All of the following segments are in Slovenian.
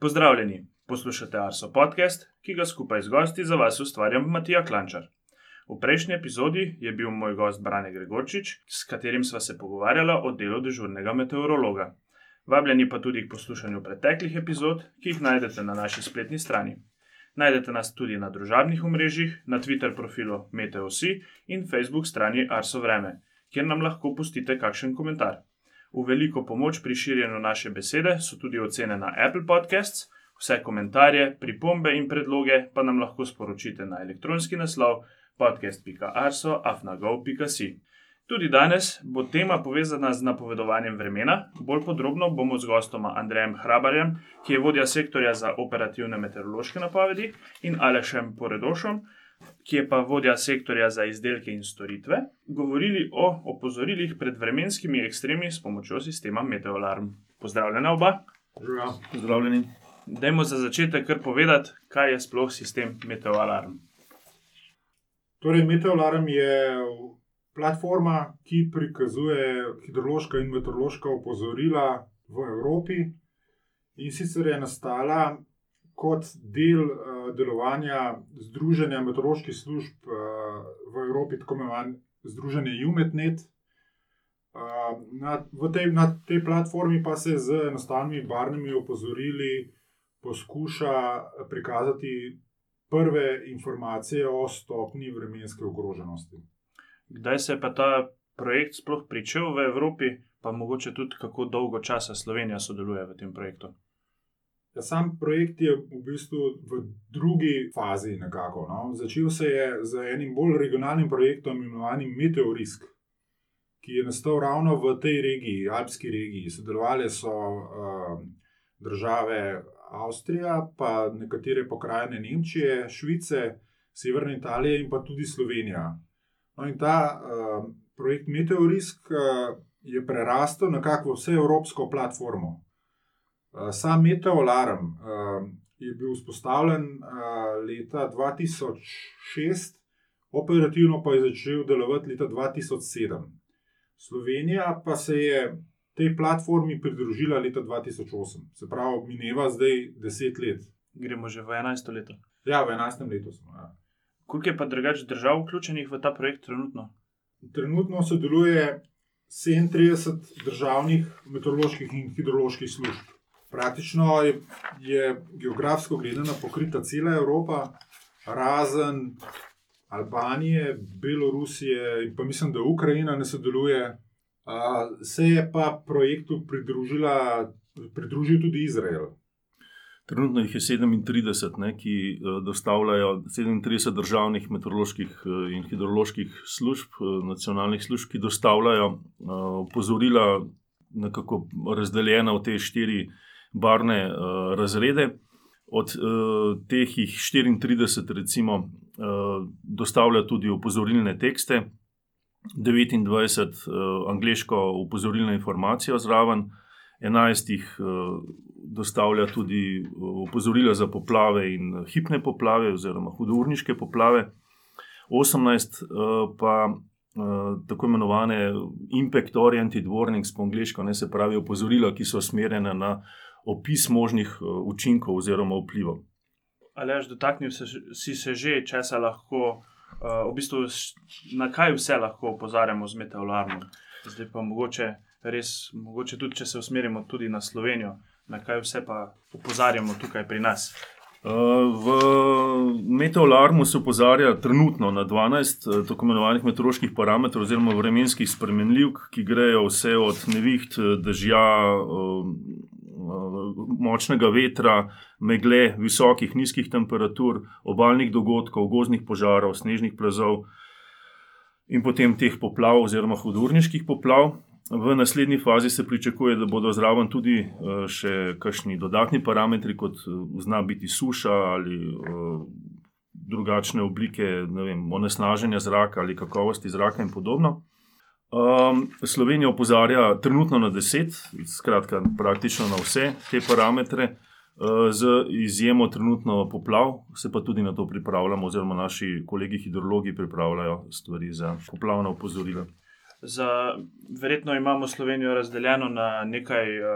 Pozdravljeni, poslušate Arso podcast, ki ga skupaj z gosti za vas ustvarjam Matija Klančar. V prejšnji epizodi je bil moj gost Brane Gregorčič, s katerim sva se pogovarjala o delu dežurnega meteorologa. Vabljeni pa tudi k poslušanju preteklih epizod, ki jih najdete na naši spletni strani. Najdete nas tudi na družabnih omrežjih, na Twitter profilu MeteoSi in Facebook strani Arso Vreme, kjer nam lahko pustite kakšen komentar. V veliko pomoč pri širjenju naše besede so tudi ocene na Apple Podcasts. Vse komentarje, pripombe in predloge pa nam lahko sporočite na elektronski naslov podcast.arso.afnago.si. Tudi danes bo tema povezana z napovedovanjem vremena. Bolj podrobno bomo z gostoma Andrejem Hrabarjem, ki je vodja sektorja za operativne meteorološke napovedi, in Alešem Poredošom, ki je pa vodja sektorja za izdelke in storitve, govorili o opozorilih pred vremenskimi ekstremi s pomočjo sistema Meteolarm. Pozdravljena oba. Pozdravljeni. Dajmo za začetek kar povedati, kaj je sploh sistem Meteolarm. Torej, Meteolarm je platforma, ki prikazuje hidrološka in meteorološka opozorila v Evropi. In sicer je nastala kot del uh, delovanja Združenja meteoroloških služb uh, v Evropi, tako imenovano Združenje UMETNET. Uh, na, tej, na tej platformi pa se z enostavnimi barvnimi opozorili poskuša prikazati prve informacije o stopni vremenske ogroženosti. Kdaj se je pa ta projekt sploh pričel v Evropi, pa mogoče tudi kako dolgo časa Slovenija sodeluje v tem projektu? Ja, sam projekt je v bistvu v drugi fazi. Nekako, no. Začel se je z enim bolj regionalnim projektom, imenovanim Meteorisk, ki je nastal ravno v tej regiji, Alpski regiji. Sodelovali so uh, države Avstrija, pa nekatere pokrajine Nemčije, Švice, Severne Italije in pa tudi Slovenija. No, in ta uh, projekt Meteorisk uh, je prerastel nekako v vse evropsko platformo. Eh, sam Meteolarm uh, je bil vzpostavljen uh, leta 2006, operativno pa je začel delovati leta 2007. Slovenija pa se je tej platformi pridružila leta 2008, se pravi, mineva zdaj 10 let. Gremo že v 11. leto. Ja, v 11. letu smo. Ja. Koliko je pa drugač držav vključenih v ta projekt trenutno? Trenutno sodeluje 37 državnih meteoroloških in hidroloških služb. Praktično je, geografsko gledano pokrita cela Evropa, razen Albanije, Belorusije in pa mislim, da Ukrajina ne sodeluje. Uh, se je pa projektu pridružil tudi Izrael. Trenutno jih je 37, ne, ki dostavljajo 37 državnih meteoroloških in hidroloških služb, nacionalnih služb, ki dostavljajo opozorila, nekako razdeljena v te štiri barvne uh, razrede. Od uh, teh jih 34, recimo, uh, dostavlja tudi opozorilne tekste, 29 uh, angliško opozorilno informacijo zraven, 11 jih uh, dostavlja tudi opozorila za poplave in hipne poplave, oziroma hudourniške poplave, 18 uh, pa. Uh, tako imenovane impact oriented warnings po angliško, ne se pravi opozorila, ki so usmerjene na opis možnih eh, učinkov oziroma vplivov. Ali až dotaknil se, si se že, če se lahko, uh, v bistvu, na kaj vse lahko opozarjamo z meteorologom. Zdaj pa mogoče, res, mogoče tudi, če se usmerimo tudi na Slovenijo, na kaj vse pa opozarjamo tukaj pri nas. Eh, v meteorologu se opozarja trenutno na 12 tako imenovanih meteoroloških parametrov, oziroma vremenskih spremenljivk, ki grejo vse od neviht, dežja, močnega vetra, megle, visokih, nizkih temperatur, obaljnih dogodkov, gozdnih požarov, snežnih plazov in potem teh poplav, oziroma hudurniških poplav. V naslednji fazi se pričakuje, da bodo zraven tudi eh, še kakšni dodatni parametri, kot eh, zna biti suša ali eh, drugačne oblike vem, onesnaženja zraka ali kakovosti zraka in podobno. Um, Slovenija opozarja trenutno na 10, skratka, praktično na vse te parametre, uh, z izjemo trenutno poplav, se pa tudi na to pripravljamo, oziroma naši kolegi hidrologi pripravljajo stvari za poplavna opozorila. Za, verjetno imamo Slovenijo razdeljeno na nekaj uh,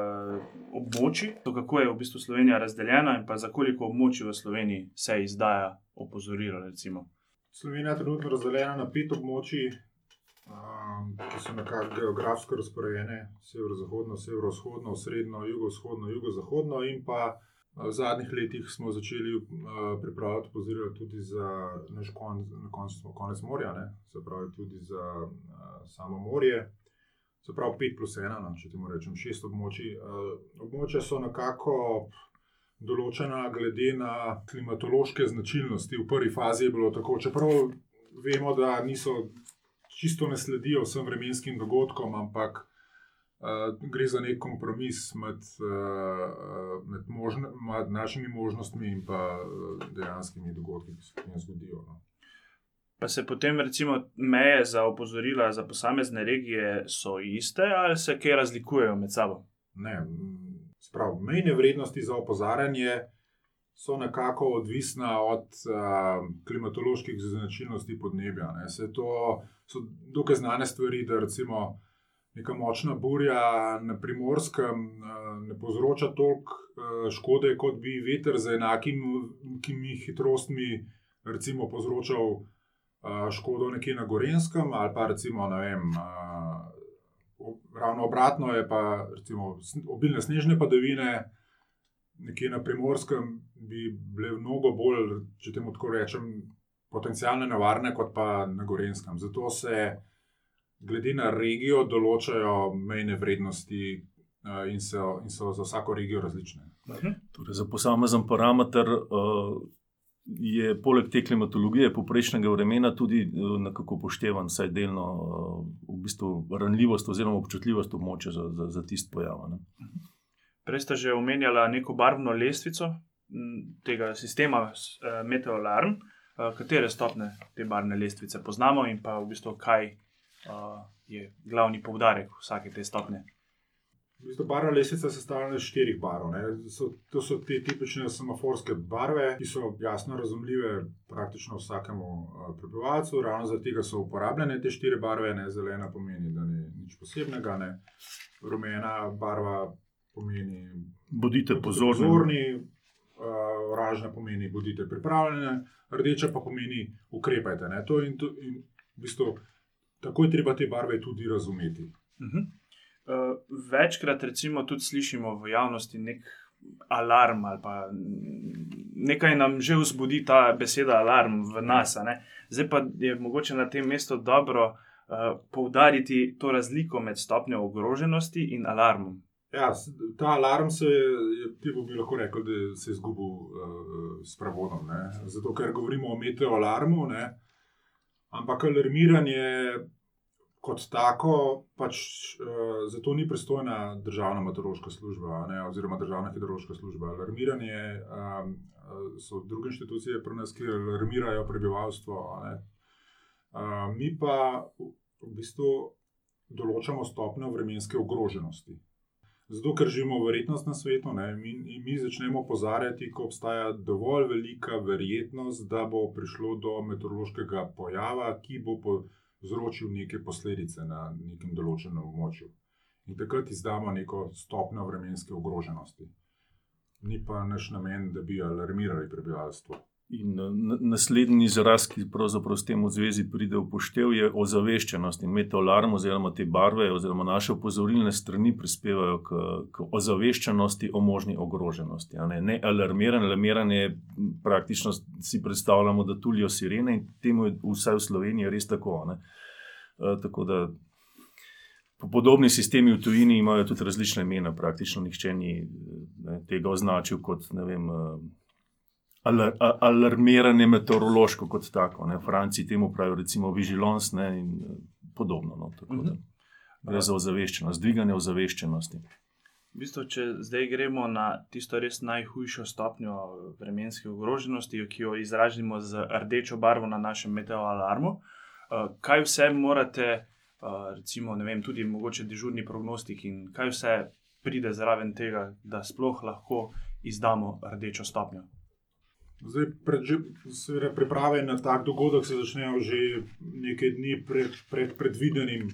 območij. To, kako je v bistvu Slovenija razdeljena in pa za koliko območij v Sloveniji se izdaja opozorilo. Recimo. Slovenija je trenutno razdeljena na pet območij, um, ki so nekako geografsko razporejene: severozahodno, severovzhodno, srednjo, jugovzhodno, jugozahodno in pa. V zadnjih letih smo začeli uh, pripravljati pozorila tudi za naš kon, na koncu, konec morja, ne? se pravi tudi za uh, samo morje. Se pravi 5 plus 1, no, če moramo reči, 6 območij. Uh, območja so nekako določena glede na klimatološke značilnosti. V prvi fazi je bilo tako, čeprav vemo, da niso čisto ne sledijo vsem vremenskim dogodkom, ampak Uh, gre za nek kompromis med, uh, med, možne, med našimi možnostmi in pa uh, dejanskimi dogodki, ki se jim zgodijo. No. Pa se potem, recimo, meje za opozorila za posamezne regije so iste ali se kaj razlikujejo med sabo? Ne, sprav, mejne vrednosti za opozarjanje so nekako odvisne od uh, klimatoloških značilnosti podnebja. Ne. Se to so dokaj znane stvari, da recimo neka močna burja na primorskem eh, ne povzroča toliko eh, škode, kot bi veter z enakimi hitrostmi recimo, povzročal eh, škodo nekje na Gorenskem ali pa recimo vem, ravno obratno je pa recimo obilne snežne padavine. Nekje na primorskem bi bile mnogo bolj, če temu tako rečem, potencijalno nevarne, kot pa na Gorenskem. Zato se glede na regijo določajo mejne vrednosti uh, in, so, in so za vsako regijo različne. Mhm. Torej, za posamezen parameter uh, je poleg te klimatologije poprečnega vremena tudi uh, nekako upoštevan, saj delno uh, v bistvu ranljivost oziroma občutljivost območja za, za, za tisto pojav. Ne? Prej ste že omenjali neko barvno lestvico tega sistema Meteolarm. Katere stopne te barvne lestvice poznamo in pa v bistvu kaj uh, je glavni poudarek vsake te stopnje. V bistvu barva lesica se sestavlja iz štirih barv. So, to so te tipične semaforske barve, ki so jasno razumljive praktično vsakemu prebivalcu. Ravno zaradi tega so uporabljene te štiri barve, ne zelena pomeni, da ni nič posebnega, ne. rumena barva pomeni, bodite pozorni. pozorni. Uh, Ražna pomeni, bodite pripravljeni, rdeča pa pomeni, ukrepajte. To in, to, in v bistvu tako je treba te barve tudi razumeti. Uh -huh. uh, večkrat, recimo, tudi slišimo v javnosti nek alarm ali pa nekaj nam že vzbudi ta beseda alarm v nas. Zdaj pa je mogoče na tem mestu dobro uh, poudariti to razliko med stopnjo ogroženosti in alarmom. Ja, ta alarm se je, ti bi lahko rekel, da se je izgubil uh, s pravodom. Zato, ker govorimo o meteoalarmu, ampak alarmiranje kot tako, pač uh, zato ni pristojna državna meteorološka služba ne, oziroma državna hidrološka služba. Alarmiranje um, so druge inštitucije, nas, ki alarmirajo prebivalstvo. Uh, mi pa v bistvu določamo stopnjo vremenske ogroženosti. Zato, ker živimo verjetnost na svetu, ne, mi, mi začnemo opozarjati, ko obstaja dovolj velika verjetnost, da bo prišlo do meteorološkega pojava, ki bo po povzročil neke posledice na nekem določenem območju. In takrat izdamo neko stopnjo vremenske ogroženosti. Ni pa naš namen, da bi alarmirali prebivalstvo. In naslednji izraz, ki pravzaprav s tem v zvezi pride v poštev, je ozaveščenost. In metalarm, oziroma te barve, oziroma naše opozorilne strani prispevajo k, k ozaveščenosti o možni ogroženosti. Ne, ne alarmiranje, alarmiranje je praktično si predstavljamo, da tulijo sirene in temu je vsaj v Sloveniji res tako. E, tako da podobni sistemi v tujini imajo tudi različne imena, praktično nihče ni ne, tega označil kot ne vem. Alar, alarmiranje meteorološko kot tako. Ne. Franci temu pravijo, recimo, vigilance ne, in eh, podobno. No, tako, da, gre za ozaveščenost, dviganje ozaveščenosti. V bistvu, če zdaj gremo na tisto res najhujšo stopnjo vremenske ogroženosti, ki jo izražimo z rdečo barvo na našem meteoalarmu, eh, kaj vse morate, eh, recimo, vem, tudi mogoče dežurni prognostik in kaj vse pride zraven tega, da sploh lahko izdamo rdečo stopnjo. Zdaj, pred, seveda, priprave na tak dogodek se začnejo že nekaj dni pred, pred predvidenim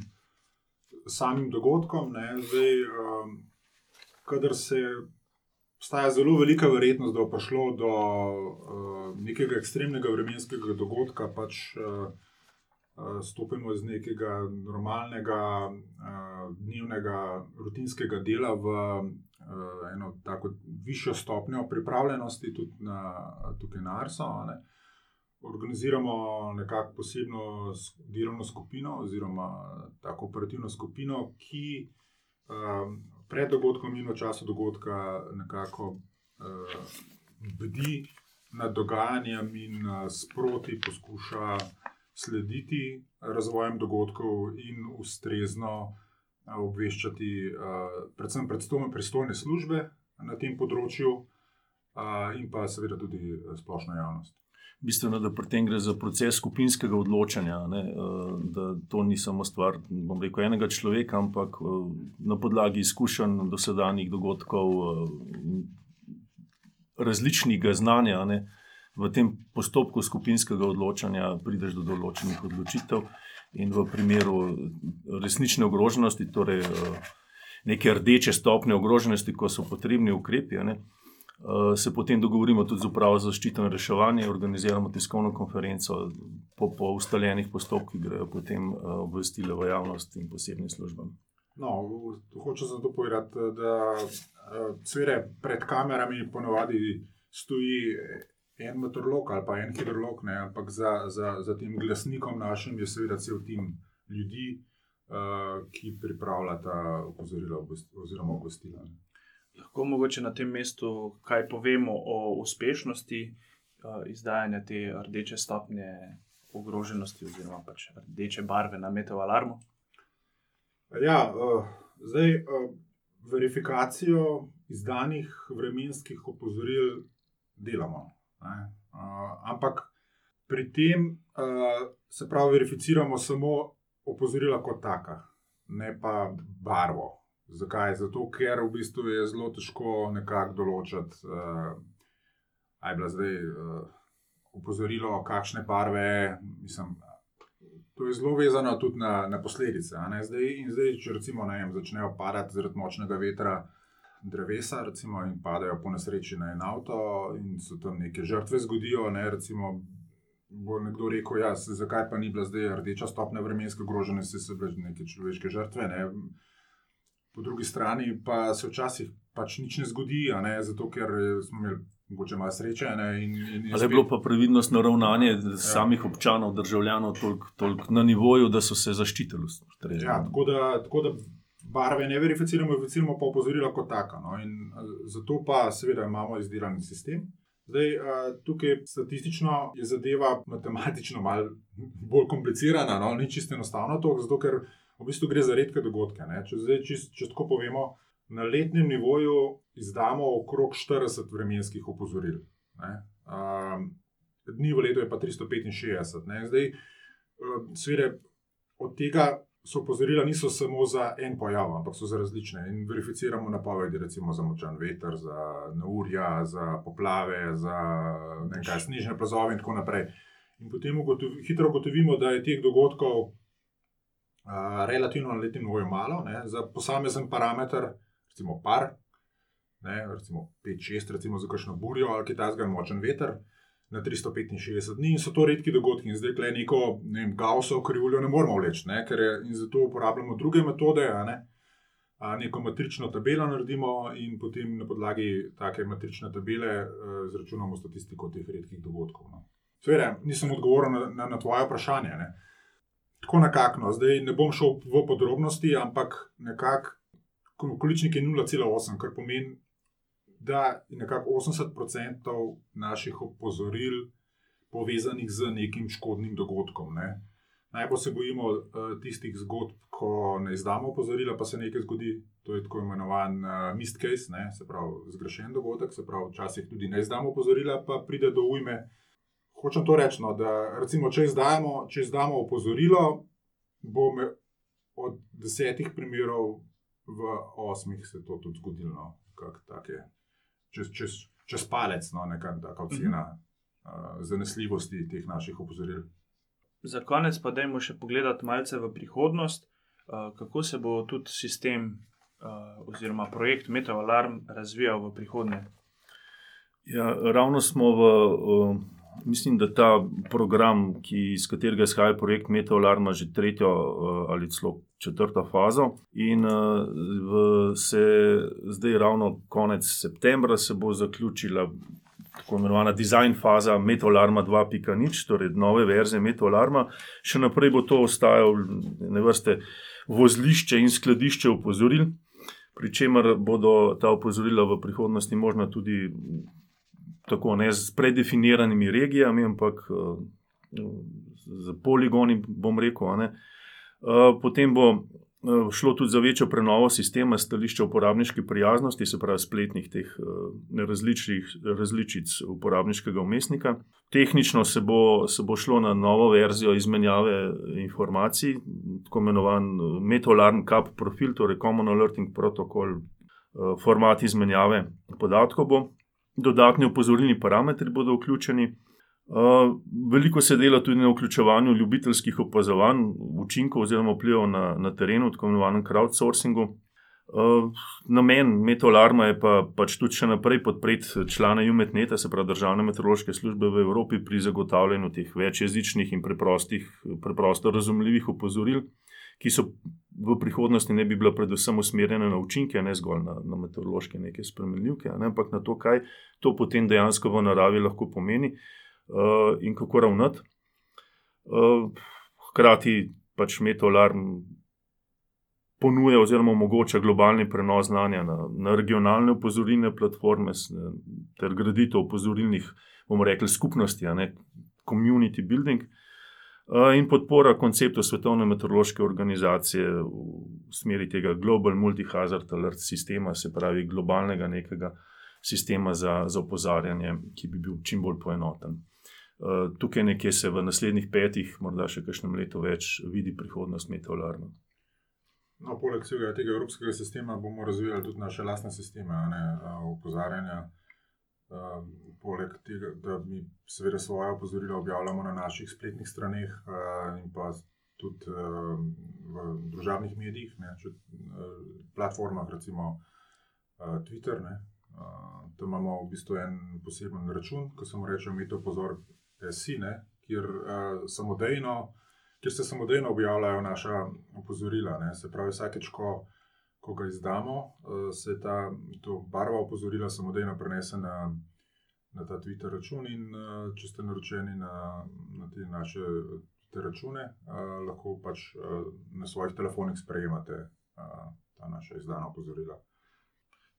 samim dogodkom. Ne, zdaj, um, kadar se obstaja zelo velika verjetnost, da bo prišlo do uh, nekega ekstremnega vremenskega dogodka, pač uh, uh, stopimo iz nekega normalnega, uh, dnevnega, rutinskega dela v eno tako višjo stopnjo pripravljenosti, tudi na, tukaj na Arso. Ne organiziramo nekako posebno delovno skupino, oziroma tako operativno skupino, ki um, pred dogodkom in v času dogodka nekako uh, bdi nad dogajanjem in uh, sproti poskuša slediti razvojem dogodkov in ustrezno uh, obveščati, predvsem predstojne službe na tem področju, in pa seveda tudi splošno javnost bistveno, da pri tem gre za proces skupinskega odločanja, ne, da to ni samo stvar rekel, enega človeka, ampak na podlagi izkušenj dosedanjih dogodkov, različnega znanja. Ne, v tem postopku skupinskega odločanja prideš do določenih odločitev, in v primeru resnične ogroženosti, torej neke rdeče stopnje ogroženosti, ko so potrebni ukrepi. Ne, Eh, se potem dogovorimo tudi z upravo za zaščito in reševanje, organiziramo tiskovno konferenco, po, po ustaljenih postopkih grejo potem eh, obvestile v javnost in posebnim službam. No, hoče zato povedati, da eh, svere pred kamerami ponovadi stoji en meteorolog ali pa en hidrolog, ne, ampak za, za, za tem glasnikom našim je seveda cel tim ljudi, ki pripravlja ta opozorila oziroma obvestila lahko mogoče na tem mestu kaj povemo o uspešnosti uh, izdajanja te rdeče stopnje ogroženosti, oziroma pač rdeče barve na metov alarmu. Ja, uh, zdaj uh, verifikacijo izdanih vremenskih opozoril delamo. Uh, ampak pri tem uh, se pravi, verificiramo samo opozorila kot taka, ne pa barvo. Zakaj? Zato, ker v bistvu je zelo težko nekako določiti, uh, aj bila zdaj uh, opozorilo, kakšne barve. Mislim, to je zelo vezano tudi na, na posledice. Zdaj, zdaj, če recimo vem, začnejo padati zaradi močnega vetra drevesa, recimo, in padajo po nesreči na en avto, in so tam neke žrtve zgodijo. Ne, recimo, Bo nekdo rekel, ja, zakaj pa ni bila zdaj rdeča stopnja vremenske ogroženosti, se so bile neke človeške žrtve. Ne po drugi strani pa se včasih pač nič ne zgodi, ne? zato ker smo imeli morda malo sreče. In, in, in Ali je bilo pa previdnostno ravnanje ja. samih občanov, državljanov, toliko tolik na nivoju, da so se zaščitili? Ja, tako, da, tako da barve ne verificiramo, verificiramo pa opozorila kot taka. No? In zato pa seveda imamo izdelan sistem. Zdaj, tukaj statistično je zadeva matematično malo bolj komplicirana, no? ni čisto enostavno to, zato ker v bistvu gre za redke dogodke. Če, zdaj, če, če tako povemo, na letnem nivoju izdamo okrog 40 vremenskih opozoril. Um, dni v letu je pa 365. Ne? Zdaj, svede, od tega so opozorila niso samo za en pojav, ampak so za različne. In verificiramo napovedi, recimo za močan veter, za neurja, za poplave, za nekaj snežne plazove in tako naprej. In potem ugotovi, hitro ugotovimo, da je teh dogodkov relativno na letnem nivoju malo, ne, za posamezen parameter, recimo par, ne, recimo 5-6, recimo za kakšno burjo ali kitajski močen veter. Na 365 dni in so to redki dogodki, in zdaj le neko ne Gaussov krivuljo ne moramo vleči, ne, ker je, zato uporabljamo druge metode. Ne, a, neko matrično tabelo naredimo in potem na podlagi take matrične tabele uh, izračunamo statistiko teh redkih dogodkov. No. Seveda, nisem odgovoril na, na, na tvoje vprašanje. Ne. Tako nekako, no. zdaj ne bom šel v podrobnosti, ampak nekako količnik je 0,8, kar pomeni, da je nekako 80% naših opozoril povezanih z nekim škodnim dogodkom. Ne. Najbolj se bojimo uh, tistih zgodb, ko ne izdamo opozorila, pa se nekaj zgodi. To je tako imenovan uh, mist case, ne, se pravi zgrešen dogodek, se pravi, včasih tudi ne izdamo opozorila, pa pride do ujme hočem to reči, no, da recimo, če, izdajamo, če izdamo opozorilo, bo me od desetih primerov v osmih se to tudi zgodilo. No, čez, čez, čez palec, no, neka taka ocena uh uh, zanesljivosti teh naših opozoril. Za konec pa dajmo še pogledati malce v prihodnost. uh, kako se bo tudi sistem uh, oziroma projekt Meteor Alarm razvijal v prihodnje. Ja, ravno smo v. Uh, Mislim, da ta program, ki, iz katerega izhaja projekt Meteor, ima že tretjo ali celo četrto fazo. In v, se zdaj, ravno konec septembra, se bo zaključila tako imenovana design faza Metolarma 2.0, torej nove verzije Metolarma. Še naprej bo to ostajalo ne vrste vozlišče in skladišče opozoril, pri čemer bodo ta opozorila v prihodnosti možna tudi tako ne z predefiniranimi regijami, ampak z poligoni, bom rekel. Potem bo Eh, šlo tudi za večjo prenovo sistema stališča uporabniške prijaznosti, se pravi spletnih teh eh, različnih različic uporabniškega umestnika. Tehnično se bo, se bo šlo na novo verzijo izmenjave informacij, tako imenovan eh, Metolarm Cup profil, torej Common Alerting Protocol, format izmenjave podatkov bo. Dodatni upozorilni parametri bodo vključeni, veliko se dela tudi na vključevanju ljubiteljskih opazovanj, učinkov oziroma vplivov na, na terenu, tako imenovanem crowdsourcingu. Uh, namen Metolarma je pa, pač tudi še naprej podpreti člane UMETNET-a, se pravi državne meteorološke službe v Evropi, pri zagotavljanju teh večjezičnih in preprosto razumljivih opozoril, ki so v prihodnosti ne bi bila predvsem usmerjena na učinke, ne zgolj na, na meteorološke neke spremenljivke, ne, ampak na to, kaj to potem dejansko v naravi lahko pomeni. Uh, uh, in kako ravnati. Uh, hkrati pač Metolarm ponuja oziroma omogoča globalni prenos znanja na, na regionalne opozorilne platforme ter graditev opozorilnih, bomo rekli, skupnosti, ne community building. In podpora konceptu Svetovne meteorološke organizacije v smeri tega Global Multi-Hazard Alert sistema, se pravi globalnega nekega sistema za, za opozarjanje, ki bi bil čim bolj poenoten. Eh, tukaj nekje se v naslednjih petih, morda še kakšnem letu več, vidi prihodnost meteorologije. No, poleg vsega tega evropskega sistema bomo razvijali tudi naše lastne sisteme opozarjanja. Eh, poleg tega, da mi seveda svoje opozorila objavljamo na naših spletnih straneh eh, in pa tudi v družabnih medijih, ne, če, platformah, recimo Twitter. Ne, tam imamo v bistvu en poseben račun, ko se mu reče: Mi to pozor, sine, kjer, uh, samodejno, kjer se samodejno objavljajo naša opozorila. Ne. Se pravi, vsakeč, ko, ko ga izdamo, uh, se ta barva opozorila samodejno prenese na, na ta Twitter račun. In uh, če ste naročeni na, na te naše te račune, uh, lahko pač na svojih telefonih sprejemate ta naša izdana opozorila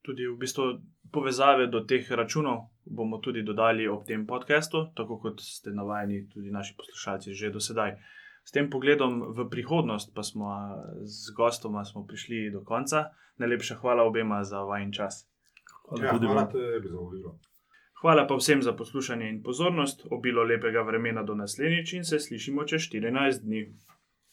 tudi v bistvu povezave do teh računov bomo tudi dodali ob tem podkastu, tako kot ste navajeni tudi naši poslušalci že do sedaj. S tem pogledom v prihodnost pa smo z gostoma smo prišli do konca. Najlepša hvala obema za vajen čas. Hvala, ja, hvala, hvala, hvala pa vsem za poslušanje in pozornost. Obilo lepega vremena do naslednjič in se slišimo čez 14 dni.